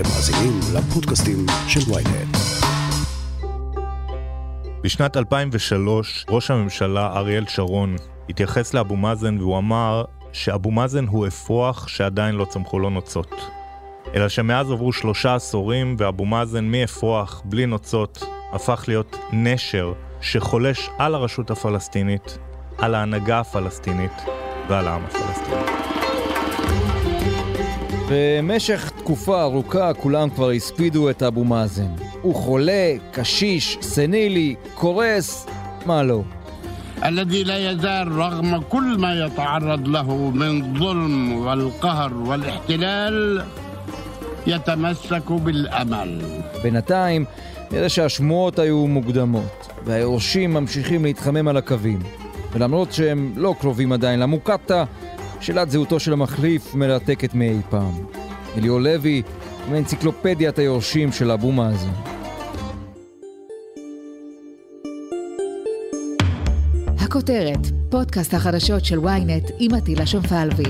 אתם מאזינים לפודקאסטים של ויינט. בשנת 2003 ראש הממשלה אריאל שרון התייחס לאבו מאזן והוא אמר שאבו מאזן הוא אפרוח שעדיין לא צמחו לו נוצות. אלא שמאז עברו שלושה עשורים ואבו מאזן מאפרוח בלי נוצות הפך להיות נשר שחולש על הרשות הפלסטינית, על ההנהגה הפלסטינית ועל העם הפלסטיני. במשך תקופה ארוכה כולם כבר הספידו את אבו מאזן. הוא חולה, קשיש, סנילי, קורס, מה לא. الذي لا يزال رغم كل ما يتعرض له من ظلم والقهر والاحتلال يتمسك بالامل. בינתיים, נראה שהשמועות היו מוקדמות, והיורשים ממשיכים להתחמם על הקווים. ולמרות שהם לא קרובים עדיין למוקטעה, שאלת זהותו של המחליף מרתקת מאי פעם. אליאור לוי עם אנציקלופדיית היורשים של אבו מאזן. הכותרת, פודקאסט החדשות של ynet עם עטילה שומפלבי.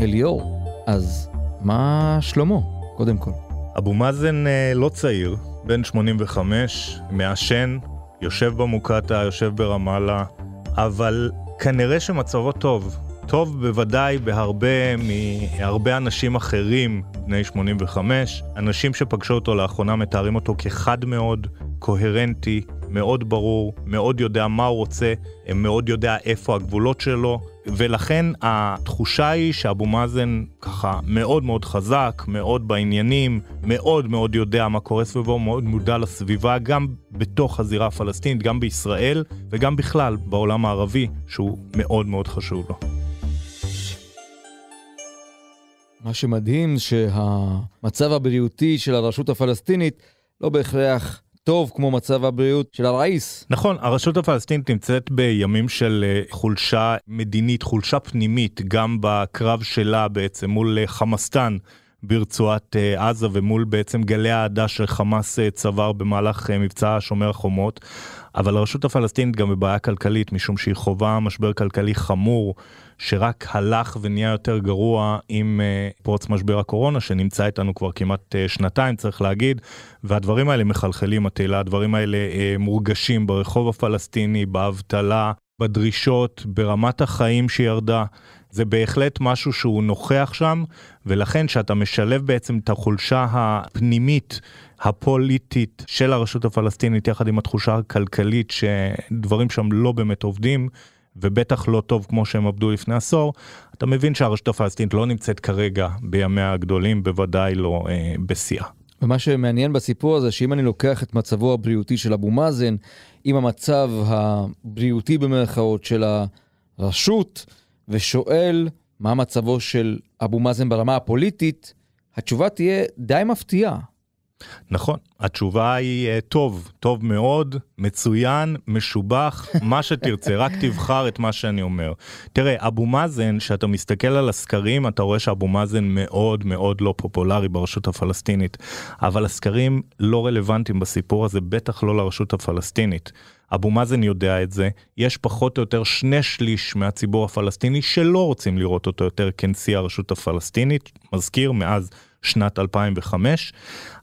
אליאור, אז מה שלמה, קודם כל? אבו מאזן אה, לא צעיר, בן 85, מעשן, יושב במוקטעה, יושב ברמאללה, אבל כנראה שמצבו טוב. טוב בוודאי בהרבה מהרבה אנשים אחרים בני 85. אנשים שפגשו אותו לאחרונה מתארים אותו כחד מאוד, קוהרנטי, מאוד ברור, מאוד יודע מה הוא רוצה, מאוד יודע איפה הגבולות שלו, ולכן התחושה היא שאבו מאזן ככה מאוד מאוד חזק, מאוד בעניינים, מאוד מאוד יודע מה קורה סביבו, מאוד מודע לסביבה, גם בתוך הזירה הפלסטינית, גם בישראל, וגם בכלל בעולם הערבי, שהוא מאוד מאוד חשוב לו. מה שמדהים שהמצב הבריאותי של הרשות הפלסטינית לא בהכרח טוב כמו מצב הבריאות של הראיס. נכון, הרשות הפלסטינית נמצאת בימים של אה, חולשה מדינית, חולשה פנימית, גם בקרב שלה בעצם מול אה, חמאסטן ברצועת אה, עזה ומול בעצם גלי האהדה שחמאס צבר במהלך מבצע שומר החומות. אבל הרשות הפלסטינית גם בבעיה כלכלית, משום שהיא חווה משבר כלכלי חמור. שרק הלך ונהיה יותר גרוע עם פרוץ משבר הקורונה, שנמצא איתנו כבר כמעט שנתיים, צריך להגיד, והדברים האלה מחלחלים, התהילה, הדברים האלה מורגשים ברחוב הפלסטיני, באבטלה, בדרישות, ברמת החיים שירדה. זה בהחלט משהו שהוא נוכח שם, ולכן כשאתה משלב בעצם את החולשה הפנימית הפוליטית של הרשות הפלסטינית יחד עם התחושה הכלכלית שדברים שם לא באמת עובדים, ובטח לא טוב כמו שהם עבדו לפני עשור, אתה מבין שהרשות הפלסטינית לא נמצאת כרגע בימיה הגדולים, בוודאי לא אה, בשיאה. ומה שמעניין בסיפור הזה, שאם אני לוקח את מצבו הבריאותי של אבו מאזן, עם המצב הבריאותי במרכאות של הרשות, ושואל מה מצבו של אבו מאזן ברמה הפוליטית, התשובה תהיה די מפתיעה. נכון, התשובה היא אה, טוב, טוב מאוד, מצוין, משובח, מה שתרצה, רק תבחר את מה שאני אומר. תראה, אבו מאזן, כשאתה מסתכל על הסקרים, אתה רואה שאבו מאזן מאוד מאוד לא פופולרי ברשות הפלסטינית, אבל הסקרים לא רלוונטיים בסיפור הזה, בטח לא לרשות הפלסטינית. אבו מאזן יודע את זה, יש פחות או יותר שני שליש מהציבור הפלסטיני שלא רוצים לראות אותו יותר כנשיא הרשות הפלסטינית, מזכיר, מאז שנת 2005,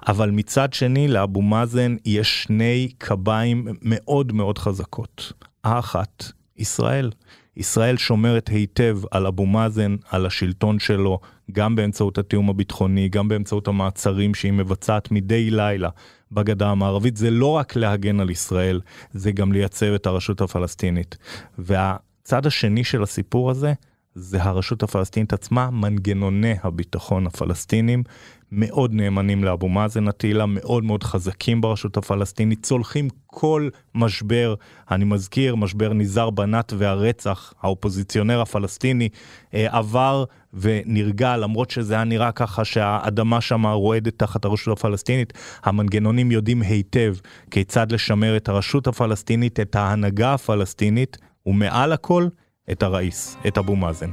אבל מצד שני לאבו מאזן יש שני קביים מאוד מאוד חזקות. האחת, ישראל. ישראל שומרת היטב על אבו מאזן, על השלטון שלו, גם באמצעות התיאום הביטחוני, גם באמצעות המעצרים שהיא מבצעת מדי לילה בגדה המערבית. זה לא רק להגן על ישראל, זה גם לייצב את הרשות הפלסטינית. והצד השני של הסיפור הזה זה הרשות הפלסטינית עצמה, מנגנוני הביטחון הפלסטינים מאוד נאמנים לאבו מאזן התהילה, מאוד מאוד חזקים ברשות הפלסטינית, צולחים כל משבר, אני מזכיר, משבר ניזר בנת והרצח, האופוזיציונר הפלסטיני אה, עבר ונרגע, למרות שזה היה נראה ככה שהאדמה שם רועדת תחת הרשות הפלסטינית, המנגנונים יודעים היטב כיצד לשמר את הרשות הפלסטינית, את ההנהגה הפלסטינית, ומעל הכל, את הראיס, את אבו מאזן.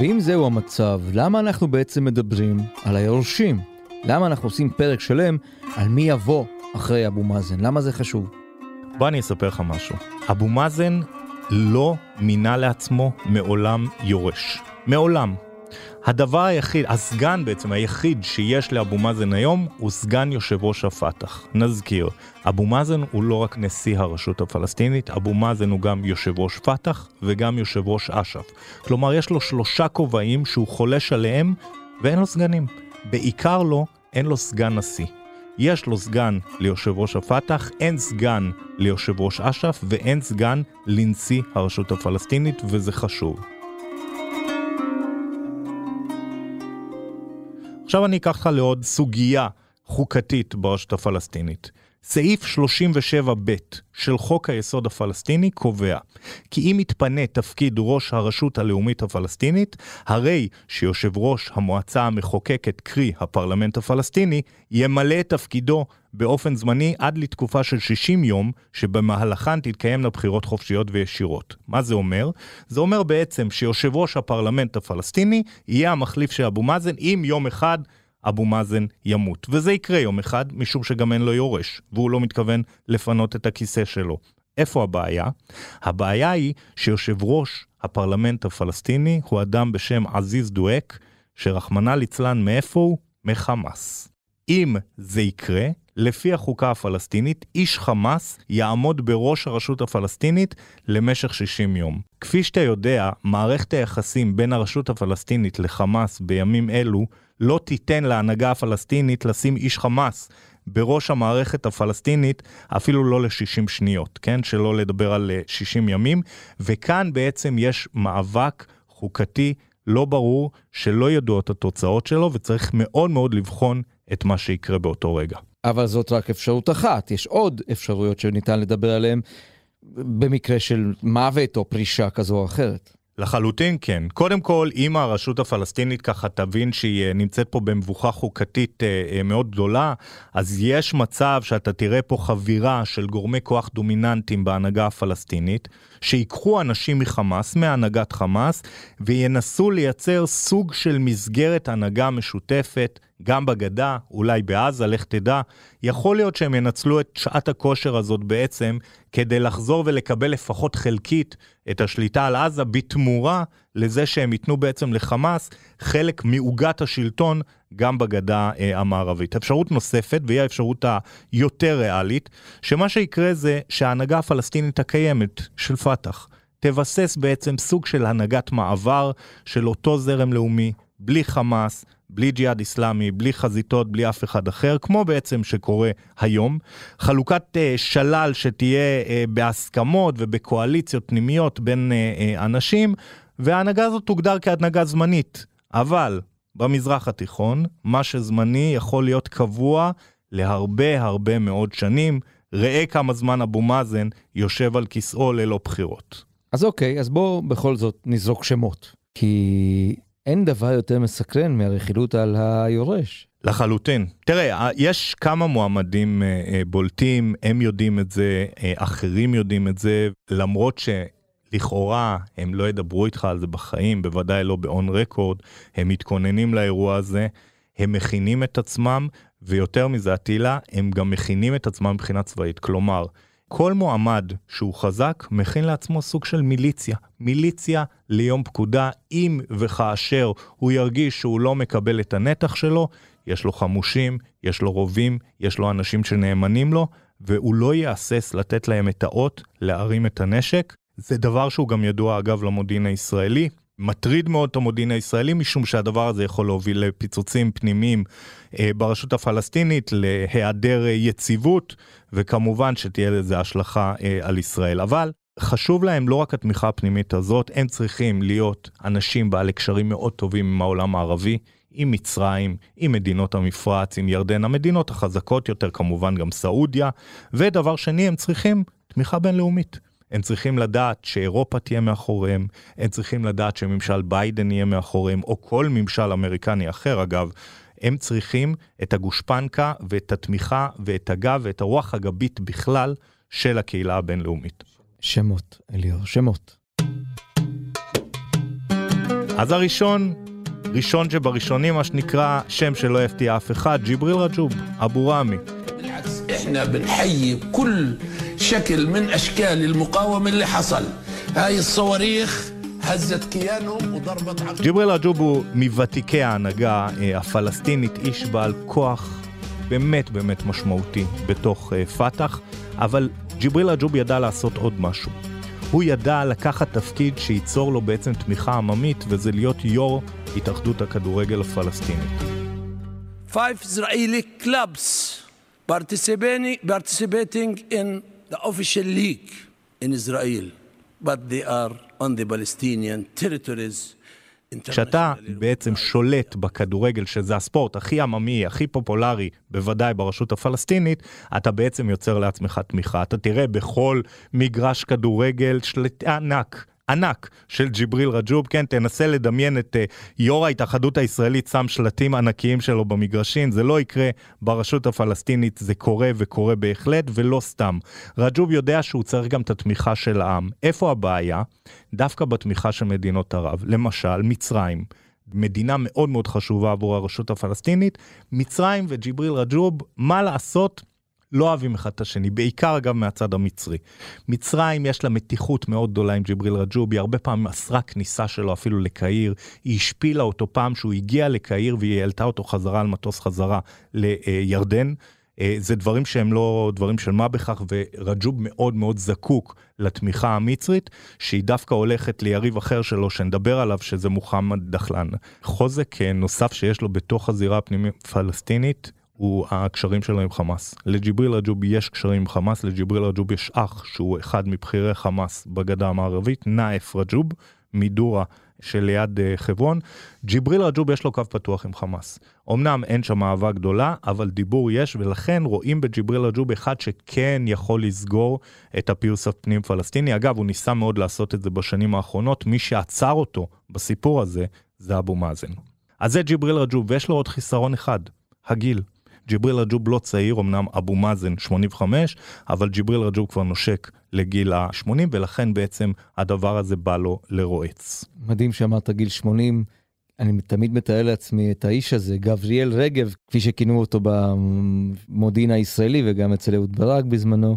ואם זהו המצב, למה אנחנו בעצם מדברים על היורשים? למה אנחנו עושים פרק שלם על מי יבוא אחרי אבו מאזן? למה זה חשוב? בוא אני אספר לך משהו. אבו מאזן לא מינה לעצמו מעולם יורש. מעולם. הדבר היחיד, הסגן בעצם היחיד שיש לאבו מאזן היום הוא סגן יושב ראש הפת"ח. נזכיר, אבו מאזן הוא לא רק נשיא הרשות הפלסטינית, אבו מאזן הוא גם יושב ראש פת"ח וגם יושב ראש אש"ף. כלומר, יש לו שלושה כובעים שהוא חולש עליהם ואין לו סגנים. בעיקר לו, אין לו סגן נשיא. יש לו סגן ליושב ראש הפת"ח, אין סגן ליושב ראש אש"ף ואין סגן לנשיא הרשות הפלסטינית, וזה חשוב. עכשיו אני אקח לך לעוד סוגיה חוקתית ברשות הפלסטינית. סעיף 37ב של חוק היסוד הפלסטיני קובע כי אם יתפנה תפקיד ראש הרשות הלאומית הפלסטינית, הרי שיושב ראש המועצה המחוקקת, קרי הפרלמנט הפלסטיני, ימלא את תפקידו באופן זמני עד לתקופה של 60 יום, שבמהלכן תתקיימנה בחירות חופשיות וישירות. מה זה אומר? זה אומר בעצם שיושב ראש הפרלמנט הפלסטיני יהיה המחליף של אבו מאזן אם יום אחד אבו מאזן ימות. וזה יקרה יום אחד, משום שגם אין לו יורש, והוא לא מתכוון לפנות את הכיסא שלו. איפה הבעיה? הבעיה היא שיושב ראש הפרלמנט הפלסטיני הוא אדם בשם עזיז דואק, שרחמנא ליצלן מאיפה הוא? מחמאס. אם זה יקרה, לפי החוקה הפלסטינית, איש חמאס יעמוד בראש הרשות הפלסטינית למשך 60 יום. כפי שאתה יודע, מערכת היחסים בין הרשות הפלסטינית לחמאס בימים אלו לא תיתן להנהגה הפלסטינית לשים איש חמאס בראש המערכת הפלסטינית אפילו לא ל-60 שניות, כן? שלא לדבר על 60 ימים, וכאן בעצם יש מאבק חוקתי לא ברור, שלא ידוע התוצאות שלו, וצריך מאוד מאוד לבחון את מה שיקרה באותו רגע. אבל זאת רק אפשרות אחת, יש עוד אפשרויות שניתן לדבר עליהן במקרה של מוות או פרישה כזו או אחרת. לחלוטין כן. קודם כל, אם הרשות הפלסטינית ככה תבין שהיא אה, נמצאת פה במבוכה חוקתית אה, אה, מאוד גדולה, אז יש מצב שאתה תראה פה חבירה של גורמי כוח דומיננטיים בהנהגה הפלסטינית, שיקחו אנשים מחמאס, מהנהגת חמאס, וינסו לייצר סוג של מסגרת הנהגה משותפת, גם בגדה, אולי בעזה, לך תדע. יכול להיות שהם ינצלו את שעת הכושר הזאת בעצם כדי לחזור ולקבל לפחות חלקית את השליטה על עזה בתמורה לזה שהם ייתנו בעצם לחמאס חלק מעוגת השלטון גם בגדה אה, המערבית. אפשרות נוספת, והיא האפשרות היותר ריאלית, שמה שיקרה זה שההנהגה הפלסטינית הקיימת של פת"ח תבסס בעצם סוג של הנהגת מעבר של אותו זרם לאומי, בלי חמאס, בלי ג'יהאד איסלאמי, בלי חזיתות, בלי אף אחד אחר, כמו בעצם שקורה היום. חלוקת uh, שלל שתהיה uh, בהסכמות ובקואליציות פנימיות בין uh, uh, אנשים, וההנהגה הזאת תוגדר כהנהגה זמנית. אבל במזרח התיכון, מה שזמני יכול להיות קבוע להרבה הרבה מאוד שנים. ראה כמה זמן אבו מאזן יושב על כיסאו ללא בחירות. אז אוקיי, אז בואו בכל זאת נזרוק שמות. כי אין דבר יותר מסקרן מהרכילות על היורש. לחלוטין. תראה, יש כמה מועמדים אה, אה, בולטים, הם יודעים את זה, אה, אחרים יודעים את זה, למרות שלכאורה הם לא ידברו איתך על זה בחיים, בוודאי לא באון רקורד, הם מתכוננים לאירוע הזה, הם מכינים את עצמם, ויותר מזה, אטילה, הם גם מכינים את עצמם מבחינה צבאית. כלומר, כל מועמד שהוא חזק מכין לעצמו סוג של מיליציה. מיליציה ליום פקודה, אם וכאשר הוא ירגיש שהוא לא מקבל את הנתח שלו, יש לו חמושים, יש לו רובים, יש לו אנשים שנאמנים לו, והוא לא יהסס לתת להם את האות להרים את הנשק. זה דבר שהוא גם ידוע אגב למודיעין הישראלי. מטריד מאוד את המודיעין הישראלי, משום שהדבר הזה יכול להוביל לפיצוצים פנימיים אה, ברשות הפלסטינית, להיעדר אה, יציבות, וכמובן שתהיה לזה השלכה אה, על ישראל. אבל חשוב להם לא רק התמיכה הפנימית הזאת, הם צריכים להיות אנשים בעלי קשרים מאוד טובים עם העולם הערבי. עם מצרים, עם מדינות המפרץ, עם ירדן, המדינות החזקות יותר, כמובן גם סעודיה, ודבר שני, הם צריכים תמיכה בינלאומית. הם צריכים לדעת שאירופה תהיה מאחוריהם, הם צריכים לדעת שממשל ביידן יהיה מאחוריהם, או כל ממשל אמריקני אחר אגב, הם צריכים את הגושפנקה ואת התמיכה ואת הגב ואת הרוח הגבית בכלל של הקהילה הבינלאומית. שמות, אליאור, שמות. אז הראשון, ראשון שבראשונים, מה שנקרא, שם שלא יפתיע אף אחד, ג'יבריל רג'וב, אבו ראמי. شكل من أشكال المقاومة اللي حصل هاي الصواريخ هزت كيانهم وضربت عقل ג'יבריל רג'וב הוא מוותיקי ההנהגה אה, הפלסטינית, איש בעל כוח באמת באמת משמעותי בתוך אה, פת"ח, אבל ג'יבריל רג'וב ידע לעשות עוד משהו. הוא ידע לקחת תפקיד שייצור לו בעצם תמיכה עממית, וזה להיות יו"ר התאחדות הכדורגל הפלסטינית. five Israeli clubs participating, participating in the official league in Israel, but they are on the Palestinian territories. כשאתה בעצם שולט בכדורגל, שזה הספורט הכי עממי, הכי פופולרי, בוודאי ברשות הפלסטינית, אתה בעצם יוצר לעצמך תמיכה. אתה תראה בכל מגרש כדורגל שליטה ענק. ענק של ג'יבריל רג'וב, כן, תנסה לדמיין את uh, יו"ר ההתאחדות הישראלית שם שלטים ענקיים שלו במגרשים, זה לא יקרה ברשות הפלסטינית, זה קורה וקורה בהחלט, ולא סתם. רג'וב יודע שהוא צריך גם את התמיכה של העם. איפה הבעיה? דווקא בתמיכה של מדינות ערב. למשל, מצרים. מדינה מאוד מאוד חשובה עבור הרשות הפלסטינית, מצרים וג'יבריל רג'וב, מה לעשות? לא אוהבים אחד את השני, בעיקר אגב מהצד המצרי. מצרים יש לה מתיחות מאוד גדולה עם ג'יבריל רג'וב, היא הרבה פעמים אסרה כניסה שלו אפילו לקהיר, היא השפילה אותו פעם שהוא הגיע לקהיר והיא העלתה אותו חזרה על מטוס חזרה לירדן. אה, זה דברים שהם לא דברים של מה בכך, ורג'וב מאוד מאוד זקוק לתמיכה המצרית, שהיא דווקא הולכת ליריב אחר שלו, שנדבר עליו, שזה מוחמד דחלן. חוזק אה, נוסף שיש לו בתוך הזירה הפנימית פלסטינית, הוא הקשרים שלו עם חמאס. לג'יבריל רג'וב יש קשרים עם חמאס, לג'יבריל רג'וב יש אח שהוא אחד מבכירי חמאס בגדה המערבית, נאף רג'וב, מדורה שליד uh, חברון. ג'יבריל רג'וב יש לו קו פתוח עם חמאס. אמנם אין שם אהבה גדולה, אבל דיבור יש, ולכן רואים בג'יבריל רג'וב אחד שכן יכול לסגור את הפיוס הפנים פלסטיני. אגב, הוא ניסה מאוד לעשות את זה בשנים האחרונות, מי שעצר אותו בסיפור הזה זה אבו מאזן. אז זה ג'יבריל רג'וב, ויש לו עוד חיסרון אחד, הגיל. ג'יבריל רג'וב לא צעיר, אמנם אבו מאזן 85, אבל ג'יבריל רג'וב כבר נושק לגיל ה-80, ולכן בעצם הדבר הזה בא לו לרועץ. מדהים שאמרת גיל 80. אני תמיד מתאר לעצמי את האיש הזה, גבריאל רגב, כפי שכינו אותו במודיעין הישראלי וגם אצל אהוד ברק בזמנו,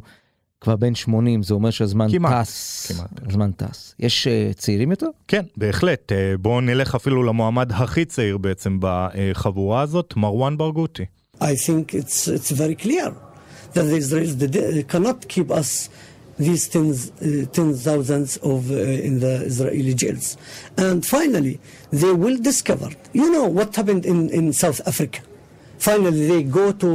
כבר בן 80, זה אומר שהזמן כמעט, טס. כמעט. הזמן טס. יש uh, צעירים יותר? כן, בהחלט. אה, בואו נלך אפילו למועמד הכי צעיר בעצם בחבורה הזאת, מרואן ברגותי. I think it's it's very clear that the Israelis cannot keep us these tens uh, ten thousands of uh, in the Israeli jails, and finally they will discover. You know what happened in in South Africa. Finally, they go to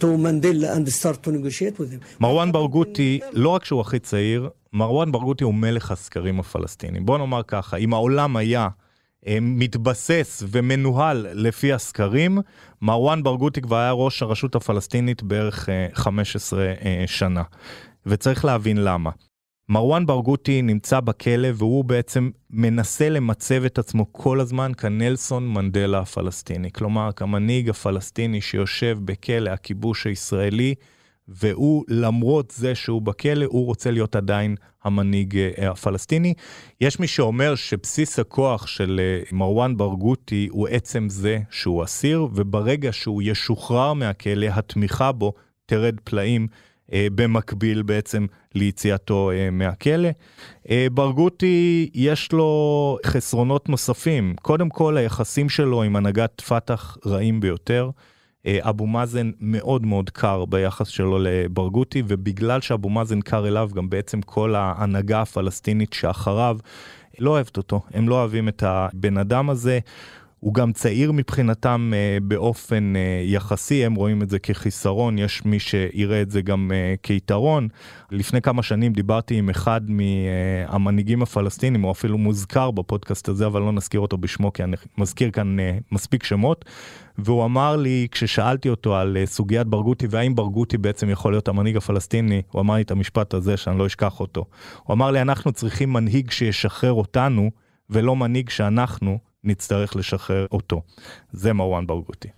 to Mandela and start to negotiate with him. מרואן ברגותי, לא רק שהוא הכי צעיר, מרואן ברגותי הוא מלך הסקרים הפלסטינים. בוא נאמר ככה, אם העולם היה אה, מתבסס ומנוהל לפי הסקרים, מרואן ברגותי כבר היה ראש הרשות הפלסטינית בערך אה, 15 אה, שנה. וצריך להבין למה. מרואן ברגותי נמצא בכלא והוא בעצם מנסה למצב את עצמו כל הזמן כנלסון מנדלה הפלסטיני. כלומר, כמנהיג הפלסטיני שיושב בכלא הכיבוש הישראלי, והוא, למרות זה שהוא בכלא, הוא רוצה להיות עדיין המנהיג אה, הפלסטיני. יש מי שאומר שבסיס הכוח של אה, מרואן ברגותי הוא עצם זה שהוא אסיר, וברגע שהוא ישוחרר מהכלא, התמיכה בו תרד פלאים. אה, במקביל בעצם ליציאתו מהכלא. ברגותי יש לו חסרונות נוספים. קודם כל היחסים שלו עם הנהגת פת"ח רעים ביותר. אה, אבו מאזן מאוד מאוד קר ביחס שלו לברגותי, ובגלל שאבו מאזן קר אליו, גם בעצם כל ההנהגה הפלסטינית שאחריו לא אוהבת אותו. הם לא אוהבים את הבן אדם הזה. הוא גם צעיר מבחינתם אה, באופן אה, יחסי, הם רואים את זה כחיסרון, יש מי שיראה את זה גם אה, כיתרון. לפני כמה שנים דיברתי עם אחד מהמנהיגים הפלסטינים, הוא אפילו מוזכר בפודקאסט הזה, אבל לא נזכיר אותו בשמו, כי אני מזכיר כאן מספיק שמות. והוא אמר לי, כששאלתי אותו על סוגיית ברגותי, והאם ברגותי בעצם יכול להיות המנהיג הפלסטיני, הוא אמר לי את המשפט הזה שאני לא אשכח אותו. הוא אמר לי, אנחנו צריכים מנהיג שישחרר אותנו, ולא מנהיג שאנחנו נצטרך לשחרר אותו. זה מרואן ברגותי.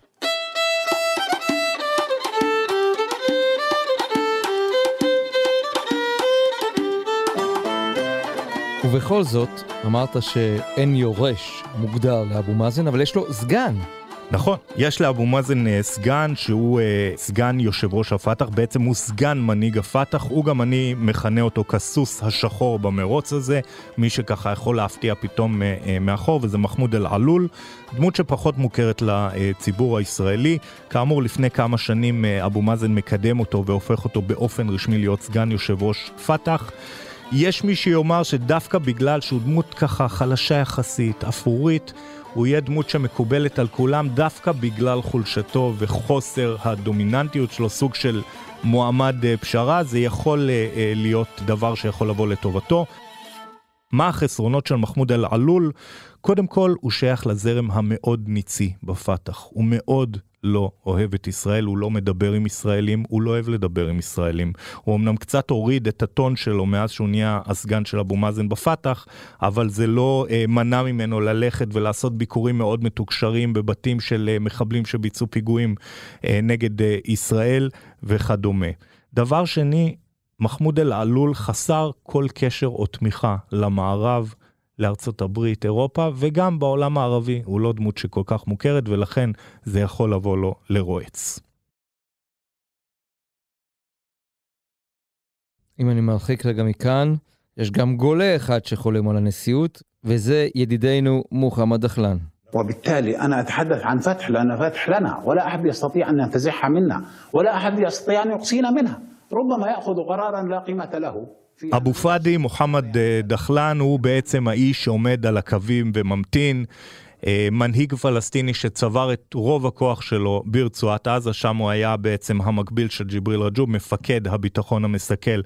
ובכל זאת, אמרת שאין יורש מוגדר לאבו מאזן, אבל יש לו סגן. נכון, יש לאבו מאזן אה, סגן שהוא אה, סגן יושב ראש הפת"ח, בעצם הוא סגן מנהיג הפת"ח, הוא גם אני מכנה אותו כסוס השחור במרוץ הזה, מי שככה יכול להפתיע פתאום אה, אה, מאחור, וזה מחמוד אל-עלול, דמות שפחות מוכרת לציבור הישראלי. כאמור, לפני כמה שנים אה, אבו מאזן מקדם אותו והופך אותו באופן רשמי להיות סגן יושב ראש פת"ח. יש מי שיאמר שדווקא בגלל שהוא דמות ככה חלשה יחסית, אפרורית, הוא יהיה דמות שמקובלת על כולם דווקא בגלל חולשתו וחוסר הדומיננטיות שלו, סוג של מועמד אה, פשרה, זה יכול אה, אה, להיות דבר שיכול לבוא לטובתו. מה החסרונות של מחמוד אל-עלול? קודם כל, הוא שייך לזרם המאוד ניצי בפת"ח. הוא מאוד לא אוהב את ישראל, הוא לא מדבר עם ישראלים, הוא לא אוהב לדבר עם ישראלים. הוא אמנם קצת הוריד את הטון שלו מאז שהוא נהיה הסגן של אבו מאזן בפת"ח, אבל זה לא אה, מנע ממנו ללכת ולעשות ביקורים מאוד מתוקשרים בבתים של אה, מחבלים שביצעו פיגועים אה, נגד אה, ישראל וכדומה. דבר שני, מחמוד אל-עלול חסר כל קשר או תמיכה למערב, לארצות הברית, אירופה, וגם בעולם הערבי. הוא לא דמות שכל כך מוכרת, ולכן זה יכול לבוא לו לרועץ. אם אני מרחיק רגע מכאן, יש גם גולה אחד שחולם על הנשיאות, וזה ידידנו מוחמד דחלן. وبالتالي أنا أتحدث عن فتح لأن فتح لنا ولا أحد يستطيع أن ينتزعها منا ولا أحد يستطيع أن يقصينا منها ربما يأخذ قرارا لا قيمة له في אבו פאדי, מוחמד אה, דחלן, הוא בעצם האיש שעומד על הקווים וממתין. אה, מנהיג פלסטיני שצבר את רוב הכוח שלו ברצועת עזה, שם הוא היה בעצם המקביל של ג'יבריל רג'וב, מפקד הביטחון המסכל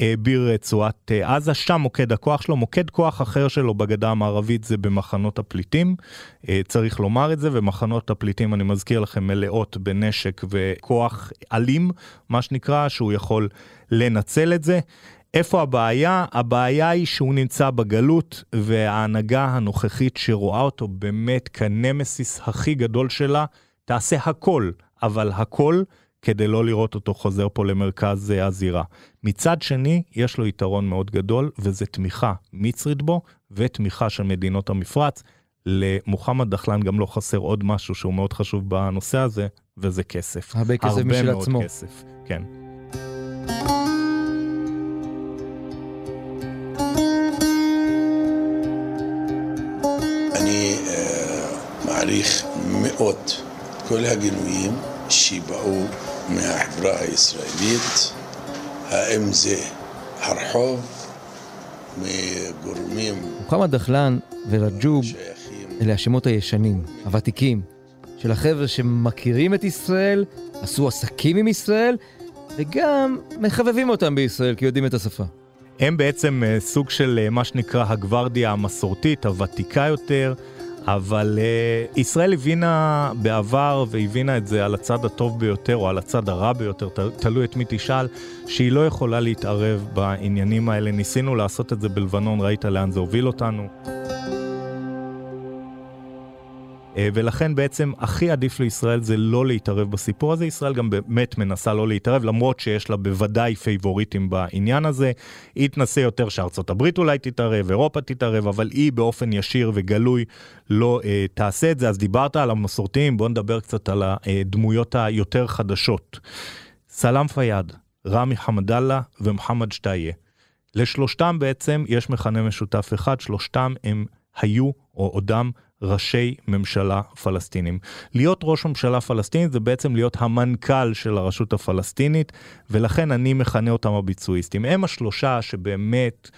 אה, ברצועת עזה, שם מוקד הכוח שלו. מוקד כוח אחר שלו בגדה המערבית זה במחנות הפליטים, צריך לומר את זה, ומחנות הפליטים, אני מזכיר לכם, מלאות בנשק וכוח אלים, מה שנקרא, שהוא יכול לנצל את זה. איפה הבעיה? הבעיה היא שהוא נמצא בגלות, וההנהגה הנוכחית שרואה אותו באמת כנמסיס הכי גדול שלה, תעשה הכל, אבל הכל, כדי לא לראות אותו חוזר פה למרכז אה, הזירה. מצד שני, יש לו יתרון מאוד גדול, וזה תמיכה מצרית בו, ותמיכה של מדינות המפרץ. למוחמד דחלן גם לא חסר עוד משהו שהוא מאוד חשוב בנושא הזה, וזה כסף. הרבה כסף משל מאוד עצמו. כסף, כן. מאוד כל הגינויים שבאו מהחברה הישראלית, האם זה הרחוב, מגורמים מוחמד דחלן ורג'וב אלה השמות הישנים, הוותיקים, של החבר'ה שמכירים את ישראל, עשו עסקים עם ישראל, וגם מחבבים אותם בישראל כי יודעים את השפה. הם בעצם אה, סוג של אה, מה שנקרא הגוורדיה המסורתית, הוותיקה יותר, אבל אה, ישראל הבינה בעבר, והבינה את זה על הצד הטוב ביותר או על הצד הרע ביותר, ת- תלוי את מי תשאל, שהיא לא יכולה להתערב בעניינים האלה. ניסינו לעשות את זה בלבנון, ראית לאן זה הוביל אותנו. אה, ולכן בעצם הכי עדיף לישראל זה לא להתערב בסיפור הזה. ישראל גם באמת מנסה לא להתערב, למרות שיש לה בוודאי פייבוריטים בעניין הזה. היא תנסה יותר שארצות הברית אולי תתערב, אירופה תתערב, אבל היא באופן ישיר וגלוי לא אה, תעשה את זה. אז דיברת על המסורתיים, בואו נדבר קצת על הדמויות היותר חדשות. סלאם פיאד, רמי חמדאללה ומוחמד שטאיה. לשלושתם בעצם יש מכנה משותף אחד, שלושתם הם היו או עודם ראשי ממשלה פלסטינים. להיות ראש ממשלה פלסטינית זה בעצם להיות המנכ"ל של הרשות הפלסטינית, ולכן אני מכנה אותם הביצועיסטים. הם השלושה שבאמת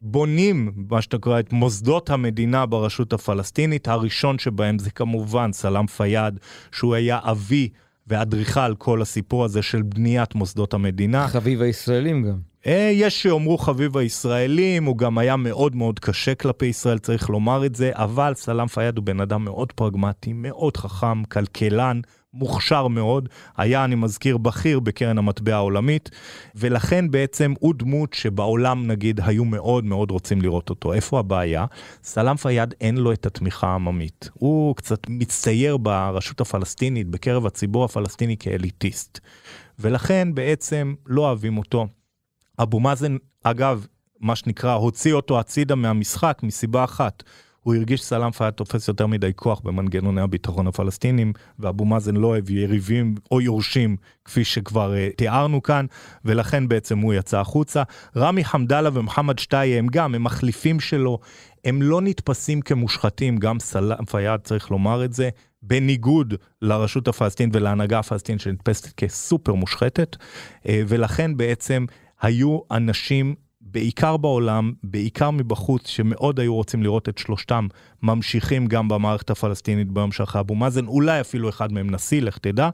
בונים, מה שאתה קורא, את מוסדות המדינה ברשות הפלסטינית. הראשון שבהם זה כמובן סלאם פיאד, שהוא היה אבי ואדריכל כל הסיפור הזה של בניית מוסדות המדינה. חביב הישראלים גם. אה, יש שיאמרו חביב הישראלים, הוא גם היה מאוד מאוד קשה כלפי ישראל, צריך לומר את זה, אבל סלאם פיאד הוא בן אדם מאוד פרגמטי, מאוד חכם, כלכלן, מוכשר מאוד, היה, אני מזכיר, בכיר בקרן המטבע העולמית, ולכן בעצם הוא דמות שבעולם, נגיד, היו מאוד מאוד רוצים לראות אותו. איפה הבעיה? סלאם פיאד אין לו את התמיכה העממית. הוא קצת מצטייר ברשות הפלסטינית, בקרב הציבור הפלסטיני כאליטיסט. ולכן בעצם לא אוהבים אותו. אבו מאזן, אגב, מה שנקרא, הוציא אותו הצידה מהמשחק מסיבה אחת. הוא הרגיש סלאם פיאד תופס יותר מדי כוח במנגנוני הביטחון הפלסטינים, ואבו מאזן לא אוהב יריבים או יורשים, כפי שכבר uh, תיארנו כאן, ולכן בעצם הוא יצא החוצה. רמי חמדאללה ומוחמד שטאי הם גם, הם מחליפים שלו, הם לא נתפסים כמושחתים, גם סלאם פיאד צריך לומר את זה, בניגוד לרשות הפלסטינית ולהנהגה הפלסטינית שנתפסת כסופר מושחתת, אה, ולכן בעצם היו אנשים בעיקר בעולם, בעיקר מבחוץ, שמאוד היו רוצים לראות את שלושתם ממשיכים גם במערכת הפלסטינית ביום שאחרי אבו מאזן, אולי אפילו אחד מהם נשיא, לך תדע,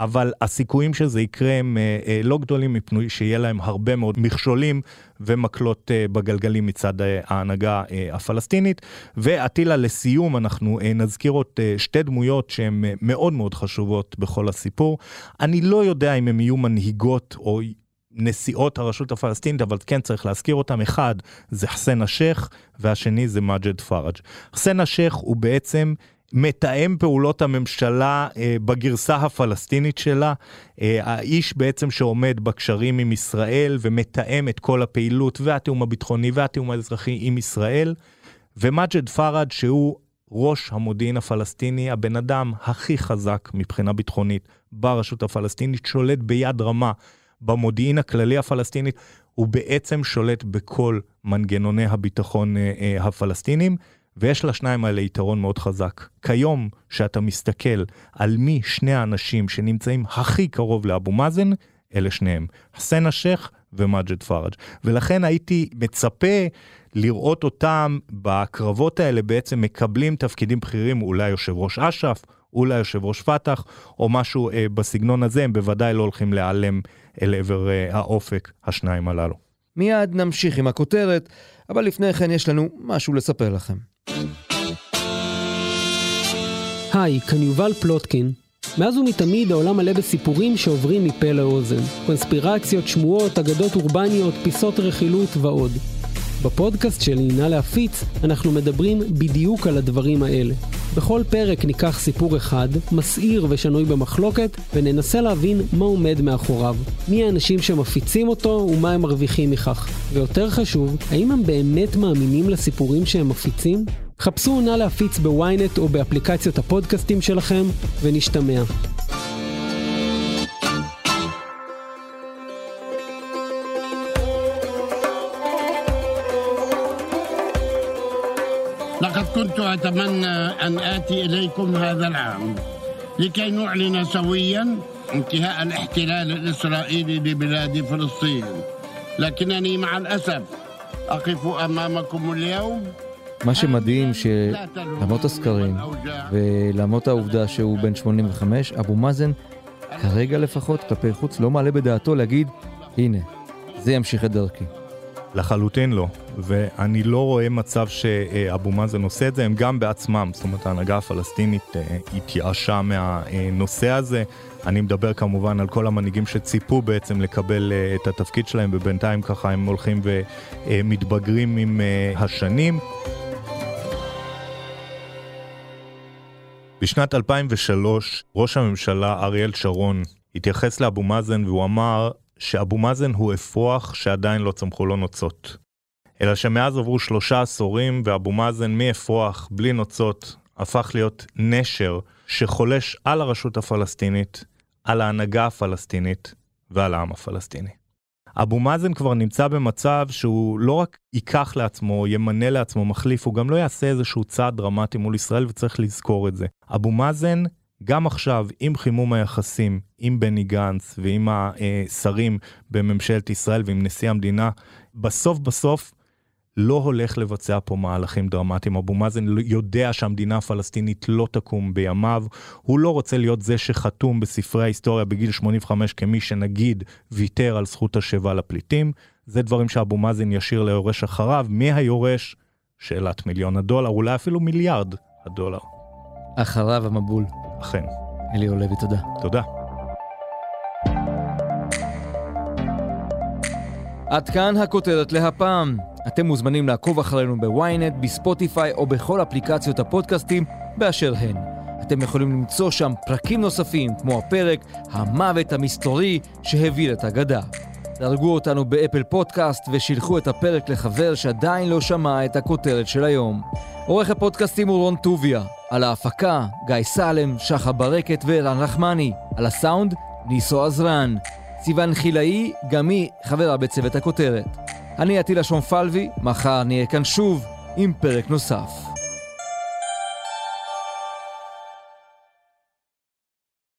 אבל הסיכויים שזה יקרה הם אה, אה, לא גדולים מפני שיהיה להם הרבה מאוד מכשולים ומקלות אה, בגלגלים מצד אה, ההנהגה אה, הפלסטינית. ואטילה, לסיום, אנחנו אה, נזכיר עוד אה, שתי דמויות שהן אה, מאוד מאוד חשובות בכל הסיפור. אני לא יודע אם הן יהיו מנהיגות או נשיאות הרשות הפלסטינית, אבל כן צריך להזכיר אותם. אחד זה חסן א-שייח, והשני זה מג'ד פראג'. חסן א-שייח הוא בעצם מתאם פעולות הממשלה אה, בגרסה הפלסטינית שלה, אה, האיש בעצם שעומד בקשרים עם ישראל ומתאם את כל הפעילות והתיאום הביטחוני והתיאום האזרחי עם ישראל, ומג'ד פראג' שהוא ראש המודיעין הפלסטיני, הבן אדם הכי חזק מבחינה ביטחונית ברשות הפלסטינית, שולט ביד רמה במודיעין הכללי הפלסטינית, הוא בעצם שולט בכל מנגנוני הביטחון אה, אה, הפלסטינים, ויש לשניים האלה יתרון מאוד חזק. כיום, שאתה מסתכל על מי שני האנשים שנמצאים הכי קרוב לאבו מאזן, אלה שניהם, חסן א-שייח ומג'ד פראג'. ולכן הייתי מצפה לראות אותם בקרבות האלה בעצם מקבלים תפקידים בכירים, אולי יושב ראש אש"ף, אולי יושב ראש פת"ח, או משהו אה, בסגנון הזה, הם בוודאי לא הולכים להיעלם אל עבר אה, האופק, השניים הללו. מיד נמשיך עם הכותרת, אבל לפני כן יש לנו משהו לספר לכם. היי, כאן יובל פלוטקין. מאז ומתמיד העולם מלא בסיפורים שעוברים מפה לאוזן. קונספירציות, שמועות, אגדות אורבניות, פיסות רכילות ועוד. בפודקאסט שלי, נא להפיץ, אנחנו מדברים בדיוק על הדברים האלה. בכל פרק ניקח סיפור אחד, מסעיר ושנוי במחלוקת, וננסה להבין מה עומד מאחוריו. מי האנשים שמפיצים אותו ומה הם מרוויחים מכך. ויותר חשוב, האם הם באמת מאמינים לסיפורים שהם מפיצים? חפשו נא להפיץ בוויינט או באפליקציות הפודקאסטים שלכם, ונשתמע. أتمنى أن آتي إليكم هذا العام لكي نعلن سويا انتهاء الاحتلال الإسرائيلي لبلاد فلسطين لكنني مع الأسف أقف أمامكم اليوم מה שמדהים שלמרות הסקרים ולמרות העובדה שהוא בן 85, אבו מאזן כרגע לפחות כלפי חוץ לא מעלה בדעתו להגיד הנה, זה ימשיך את דרכי. לחלוטין לא, ואני לא רואה מצב שאבו מאזן עושה את זה, הם גם בעצמם, זאת אומרת ההנהגה הפלסטינית אה, התייאשה מהנושא הזה. אני מדבר כמובן על כל המנהיגים שציפו בעצם לקבל אה, את התפקיד שלהם, ובינתיים ככה הם הולכים ומתבגרים עם אה, השנים. בשנת 2003, ראש הממשלה אריאל שרון התייחס לאבו מאזן והוא אמר שאבו מאזן הוא אפרוח שעדיין לא צמחו לו נוצות. אלא שמאז עברו שלושה עשורים ואבו מאזן מאפרוח בלי נוצות הפך להיות נשר שחולש על הרשות הפלסטינית, על ההנהגה הפלסטינית ועל העם הפלסטיני. אבו מאזן כבר נמצא במצב שהוא לא רק ייקח לעצמו, ימנה לעצמו מחליף, הוא גם לא יעשה איזשהו צעד דרמטי מול ישראל וצריך לזכור את זה. אבו מאזן, גם עכשיו, עם חימום היחסים עם בני גנץ ועם השרים בממשלת ישראל ועם נשיא המדינה, בסוף בסוף לא הולך לבצע פה מהלכים דרמטיים. אבו מאזן יודע שהמדינה הפלסטינית לא תקום בימיו, הוא לא רוצה להיות זה שחתום בספרי ההיסטוריה בגיל 85 כמי שנגיד ויתר על זכות השיבה לפליטים. זה דברים שאבו מאזן ישאיר ליורש אחריו. מי היורש? שאלת מיליון הדולר, אולי אפילו מיליארד הדולר. אחריו המבול. אכן. אליהו לוי, תודה. תודה. עד כאן הכותרת להפעם. אתם מוזמנים לעקוב אחרינו בוויינט, בספוטיפיי או בכל אפליקציות הפודקאסטים באשר הן. אתם יכולים למצוא שם פרקים נוספים, כמו הפרק "המוות המסתורי שהביא את הגדה". דרגו אותנו באפל פודקאסט ושילחו את הפרק לחבר שעדיין לא שמע את הכותרת של היום. עורך הפודקאסטים הוא רון טוביה, על ההפקה גיא סלם, שחה ברקת וערן רחמני, על הסאונד ניסו עזרן. סיון חילאי, גם היא חברה בצוות הכותרת. אני עטילה שומפלבי, מחר נהיה כאן שוב עם פרק נוסף.